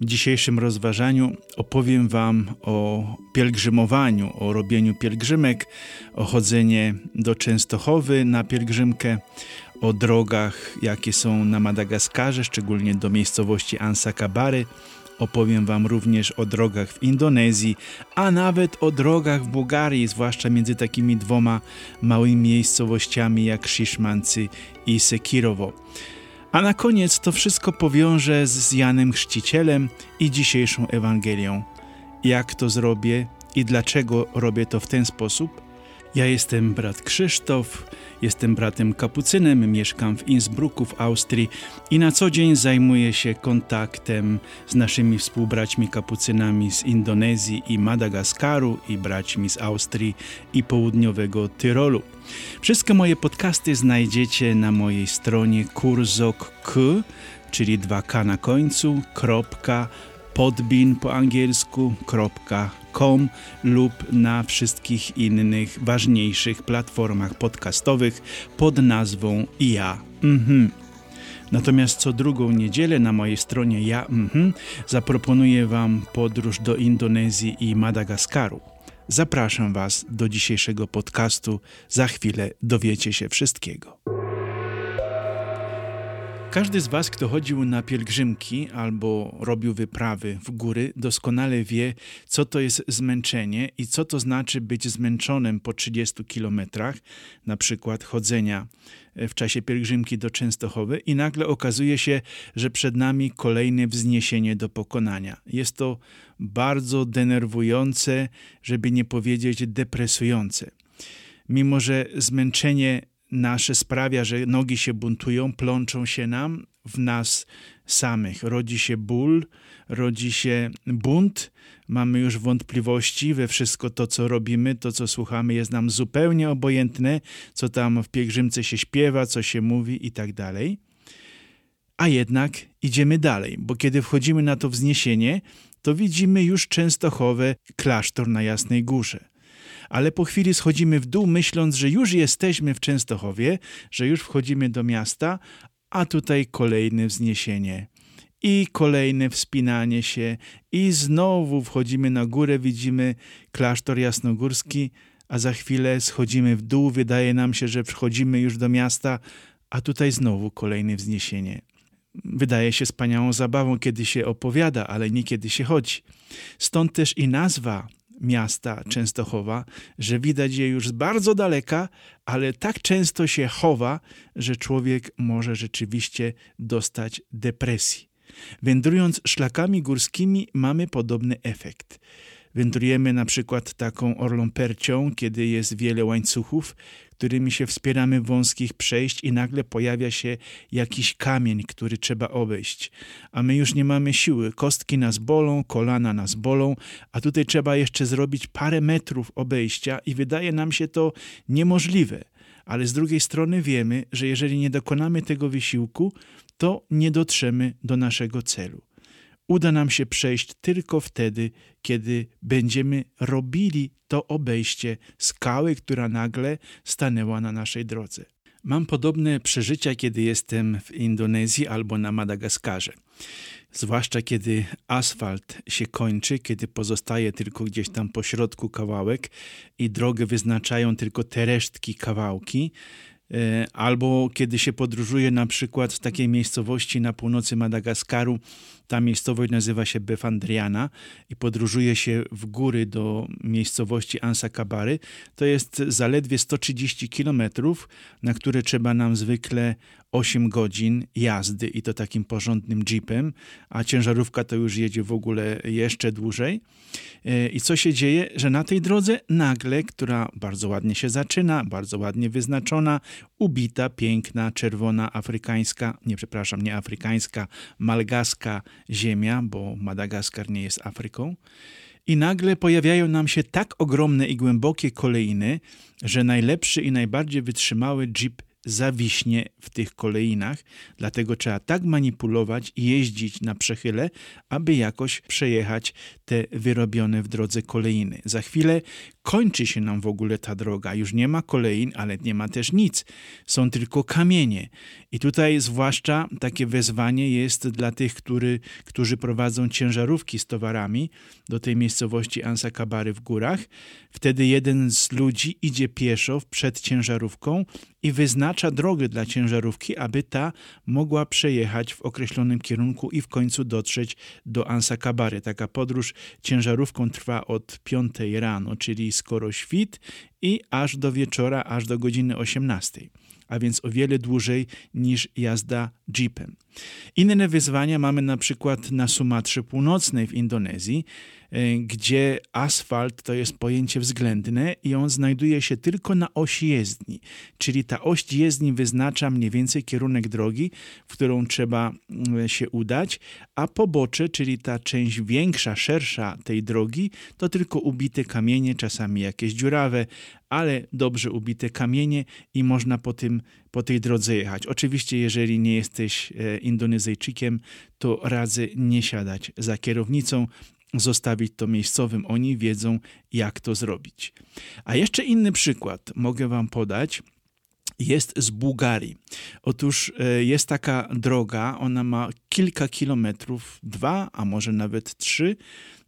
W dzisiejszym rozważaniu opowiem Wam o pielgrzymowaniu, o robieniu pielgrzymek, o chodzenie do Częstochowy na pielgrzymkę, o drogach, jakie są na Madagaskarze, szczególnie do miejscowości Ansakabary. Opowiem Wam również o drogach w Indonezji, a nawet o drogach w Bułgarii, zwłaszcza między takimi dwoma małymi miejscowościami jak Szyszmancy i Sekirowo. A na koniec to wszystko powiążę z Janem Chrzcicielem i dzisiejszą Ewangelią. Jak to zrobię i dlaczego robię to w ten sposób? Ja jestem brat Krzysztof, jestem bratem kapucynem, mieszkam w Innsbrucku w Austrii i na co dzień zajmuję się kontaktem z naszymi współbraćmi kapucynami z Indonezji i Madagaskaru i braćmi z Austrii i południowego Tyrolu. Wszystkie moje podcasty znajdziecie na mojej stronie kurzok.k, czyli 2k na końcu, kropka, podbin po angielsku, kropka, lub na wszystkich innych ważniejszych platformach podcastowych pod nazwą Ja. Mhm. Natomiast co drugą niedzielę na mojej stronie Ja mhm, zaproponuję Wam podróż do Indonezji i Madagaskaru. Zapraszam Was do dzisiejszego podcastu. Za chwilę dowiecie się wszystkiego. Każdy z Was, kto chodził na pielgrzymki albo robił wyprawy w góry, doskonale wie, co to jest zmęczenie i co to znaczy być zmęczonym po 30 kilometrach, na przykład chodzenia w czasie pielgrzymki do Częstochowy i nagle okazuje się, że przed nami kolejne wzniesienie do pokonania. Jest to bardzo denerwujące, żeby nie powiedzieć depresujące. Mimo, że zmęczenie nasze sprawia, że nogi się buntują, plączą się nam w nas samych. Rodzi się ból, rodzi się bunt, mamy już wątpliwości we wszystko to, co robimy, to, co słuchamy, jest nam zupełnie obojętne, co tam w pielgrzymce się śpiewa, co się mówi i tak dalej. A jednak idziemy dalej, bo kiedy wchodzimy na to wzniesienie, to widzimy już Częstochowe, klasztor na Jasnej Górze ale po chwili schodzimy w dół, myśląc, że już jesteśmy w Częstochowie, że już wchodzimy do miasta, a tutaj kolejne wzniesienie. I kolejne wspinanie się, i znowu wchodzimy na górę, widzimy klasztor jasnogórski, a za chwilę schodzimy w dół, wydaje nam się, że wchodzimy już do miasta, a tutaj znowu kolejne wzniesienie. Wydaje się wspaniałą zabawą, kiedy się opowiada, ale nie kiedy się chodzi. Stąd też i nazwa miasta Częstochowa, że widać je już z bardzo daleka, ale tak często się chowa, że człowiek może rzeczywiście dostać depresji. Wędrując szlakami górskimi mamy podobny efekt. Wędrujemy na przykład taką orlą percią, kiedy jest wiele łańcuchów, którymi się wspieramy wąskich przejść i nagle pojawia się jakiś kamień, który trzeba obejść. A my już nie mamy siły, kostki nas bolą, kolana nas bolą, a tutaj trzeba jeszcze zrobić parę metrów obejścia i wydaje nam się to niemożliwe. Ale z drugiej strony wiemy, że jeżeli nie dokonamy tego wysiłku, to nie dotrzemy do naszego celu uda nam się przejść tylko wtedy, kiedy będziemy robili to obejście skały, która nagle stanęła na naszej drodze. Mam podobne przeżycia, kiedy jestem w Indonezji albo na Madagaskarze. Zwłaszcza kiedy asfalt się kończy, kiedy pozostaje tylko gdzieś tam po środku kawałek i drogę wyznaczają tylko te resztki kawałki, albo kiedy się podróżuje na przykład z takiej miejscowości na północy Madagaskaru, ta miejscowość nazywa się Befandriana i podróżuje się w góry do miejscowości Ansakabary, to jest zaledwie 130 kilometrów, na które trzeba nam zwykle 8 godzin jazdy i to takim porządnym jeepem, a ciężarówka to już jedzie w ogóle jeszcze dłużej. E, I co się dzieje, że na tej drodze nagle, która bardzo ładnie się zaczyna, bardzo ładnie wyznaczona, ubita, piękna, czerwona, afrykańska, nie przepraszam, nie afrykańska, malgaska ziemia, bo Madagaskar nie jest Afryką. I nagle pojawiają nam się tak ogromne i głębokie kolejny, że najlepszy i najbardziej wytrzymały jeep zawiśnie w tych kolejnach, dlatego trzeba tak manipulować i jeździć na przechyle, aby jakoś przejechać te wyrobione w drodze kolejny. Za chwilę kończy się nam w ogóle ta droga. Już nie ma kolei, ale nie ma też nic. Są tylko kamienie. I tutaj zwłaszcza takie wezwanie jest dla tych, który, którzy prowadzą ciężarówki z towarami do tej miejscowości Ansakabary w górach. Wtedy jeden z ludzi idzie pieszo przed ciężarówką i wyznacza drogę dla ciężarówki, aby ta mogła przejechać w określonym kierunku i w końcu dotrzeć do Ansakabary. Taka podróż ciężarówką trwa od 5 rano, czyli skoro świt i aż do wieczora, aż do godziny 18 a więc o wiele dłużej niż jazda jeepem. Inne wyzwania mamy na przykład na Sumatrze Północnej w Indonezji, e, gdzie asfalt to jest pojęcie względne i on znajduje się tylko na osi jezdni, czyli ta oś jezdni wyznacza mniej więcej kierunek drogi, w którą trzeba mm, się udać, a pobocze, czyli ta część większa, szersza tej drogi, to tylko ubite kamienie, czasami jakieś dziurawe, ale dobrze ubite kamienie i można po, tym, po tej drodze jechać. Oczywiście, jeżeli nie jesteś e, Indonezyjczykiem, to radzę nie siadać za kierownicą, zostawić to miejscowym. Oni wiedzą, jak to zrobić. A jeszcze inny przykład mogę Wam podać jest z Bułgarii. Otóż e, jest taka droga, ona ma kilka kilometrów, dwa, a może nawet trzy,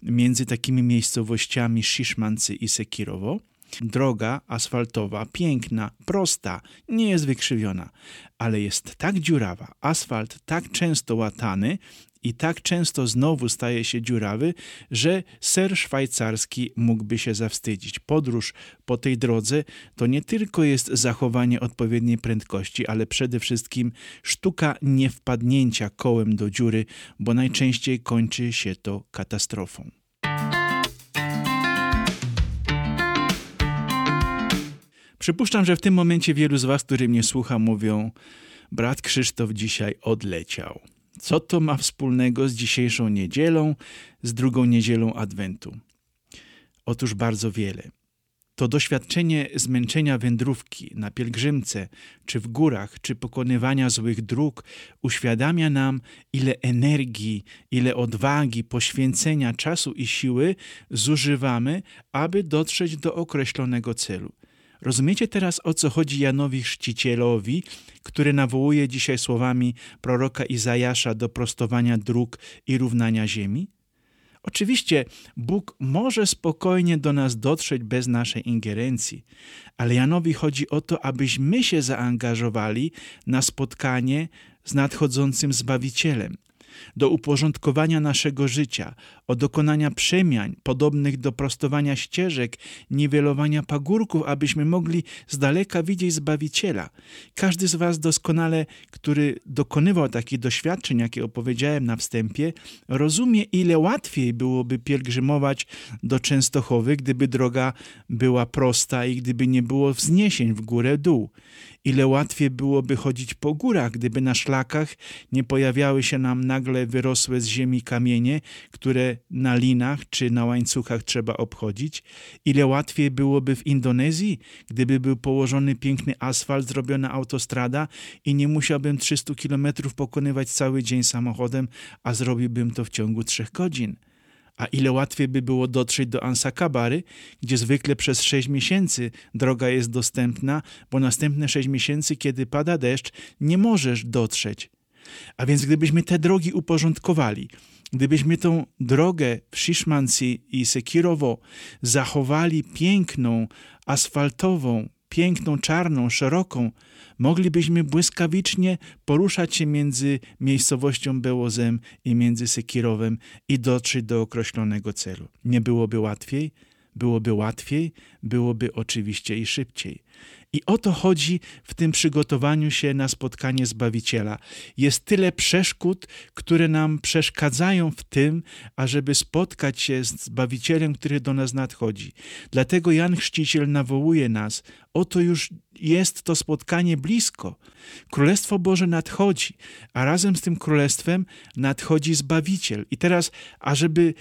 między takimi miejscowościami Sziszmancy i Sekirowo. Droga asfaltowa, piękna, prosta, nie jest wykrzywiona, ale jest tak dziurawa, asfalt tak często łatany i tak często znowu staje się dziurawy, że ser szwajcarski mógłby się zawstydzić. Podróż po tej drodze to nie tylko jest zachowanie odpowiedniej prędkości, ale przede wszystkim sztuka niewpadnięcia kołem do dziury, bo najczęściej kończy się to katastrofą. Przypuszczam, że w tym momencie wielu z Was, którzy mnie słucha, mówią: Brat Krzysztof dzisiaj odleciał. Co to ma wspólnego z dzisiejszą niedzielą, z drugą niedzielą Adwentu? Otóż bardzo wiele. To doświadczenie zmęczenia wędrówki na pielgrzymce, czy w górach, czy pokonywania złych dróg uświadamia nam, ile energii, ile odwagi, poświęcenia, czasu i siły zużywamy, aby dotrzeć do określonego celu. Rozumiecie teraz, o co chodzi Janowi Chrzcicielowi, który nawołuje dzisiaj słowami proroka Izajasza do prostowania dróg i równania ziemi? Oczywiście Bóg może spokojnie do nas dotrzeć bez naszej ingerencji, ale Janowi chodzi o to, abyśmy się zaangażowali na spotkanie z nadchodzącym Zbawicielem, do uporządkowania naszego życia, o dokonania przemian podobnych do prostowania ścieżek, niwelowania pagórków, abyśmy mogli z daleka widzieć Zbawiciela. Każdy z Was doskonale, który dokonywał takich doświadczeń, jakie opowiedziałem na wstępie, rozumie, ile łatwiej byłoby pielgrzymować do Częstochowy, gdyby droga była prosta i gdyby nie było wzniesień w górę dół. Ile łatwiej byłoby chodzić po górach, gdyby na szlakach nie pojawiały się nam nagle wyrosłe z ziemi kamienie, które na linach czy na łańcuchach trzeba obchodzić. Ile łatwiej byłoby w Indonezji, gdyby był położony piękny asfalt, zrobiona autostrada i nie musiałbym 300 kilometrów pokonywać cały dzień samochodem, a zrobiłbym to w ciągu trzech godzin. A ile łatwiej by było dotrzeć do Ansakabary, gdzie zwykle przez 6 miesięcy droga jest dostępna, bo następne 6 miesięcy, kiedy pada deszcz, nie możesz dotrzeć. A więc gdybyśmy te drogi uporządkowali, gdybyśmy tą drogę w Shiszmanci i Sekirowo zachowali piękną, asfaltową, piękną, czarną, szeroką, moglibyśmy błyskawicznie poruszać się między miejscowością Bełozem i między Sekirowem i dotrzeć do określonego celu. Nie byłoby łatwiej? Byłoby łatwiej, byłoby oczywiście i szybciej. I o to chodzi w tym przygotowaniu się na spotkanie Zbawiciela. Jest tyle przeszkód, które nam przeszkadzają w tym, ażeby spotkać się z Zbawicielem, który do nas nadchodzi. Dlatego Jan Chrzciciel nawołuje nas, oto już jest to spotkanie blisko. Królestwo Boże nadchodzi, a razem z tym królestwem nadchodzi Zbawiciel. I teraz, ażeby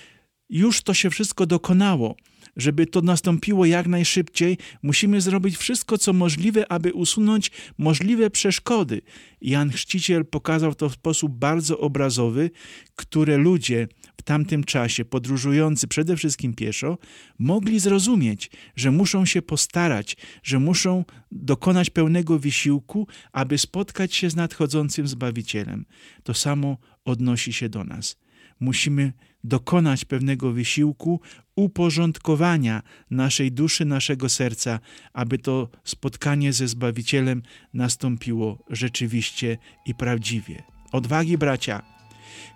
już to się wszystko dokonało, żeby to nastąpiło jak najszybciej, musimy zrobić wszystko, co możliwe, aby usunąć możliwe przeszkody. Jan Chrzciciel pokazał to w sposób bardzo obrazowy, które ludzie w tamtym czasie podróżujący przede wszystkim pieszo mogli zrozumieć, że muszą się postarać, że muszą dokonać pełnego wysiłku, aby spotkać się z nadchodzącym Zbawicielem. To samo odnosi się do nas. Musimy dokonać pewnego wysiłku uporządkowania naszej duszy, naszego serca, aby to spotkanie ze Zbawicielem nastąpiło rzeczywiście i prawdziwie. Odwagi, bracia!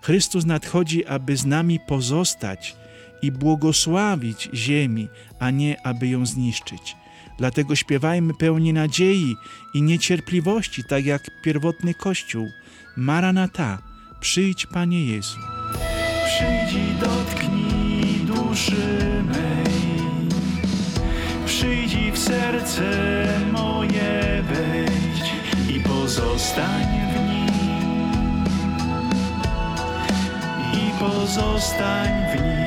Chrystus nadchodzi, aby z nami pozostać i błogosławić ziemi, a nie aby ją zniszczyć. Dlatego śpiewajmy pełni nadziei i niecierpliwości, tak jak pierwotny Kościół. Maranata, przyjdź Panie Jezu. Przyjdź i dotknij duszy mej, przyjdź w serce moje wejdź i pozostań w nim, i pozostań w nim.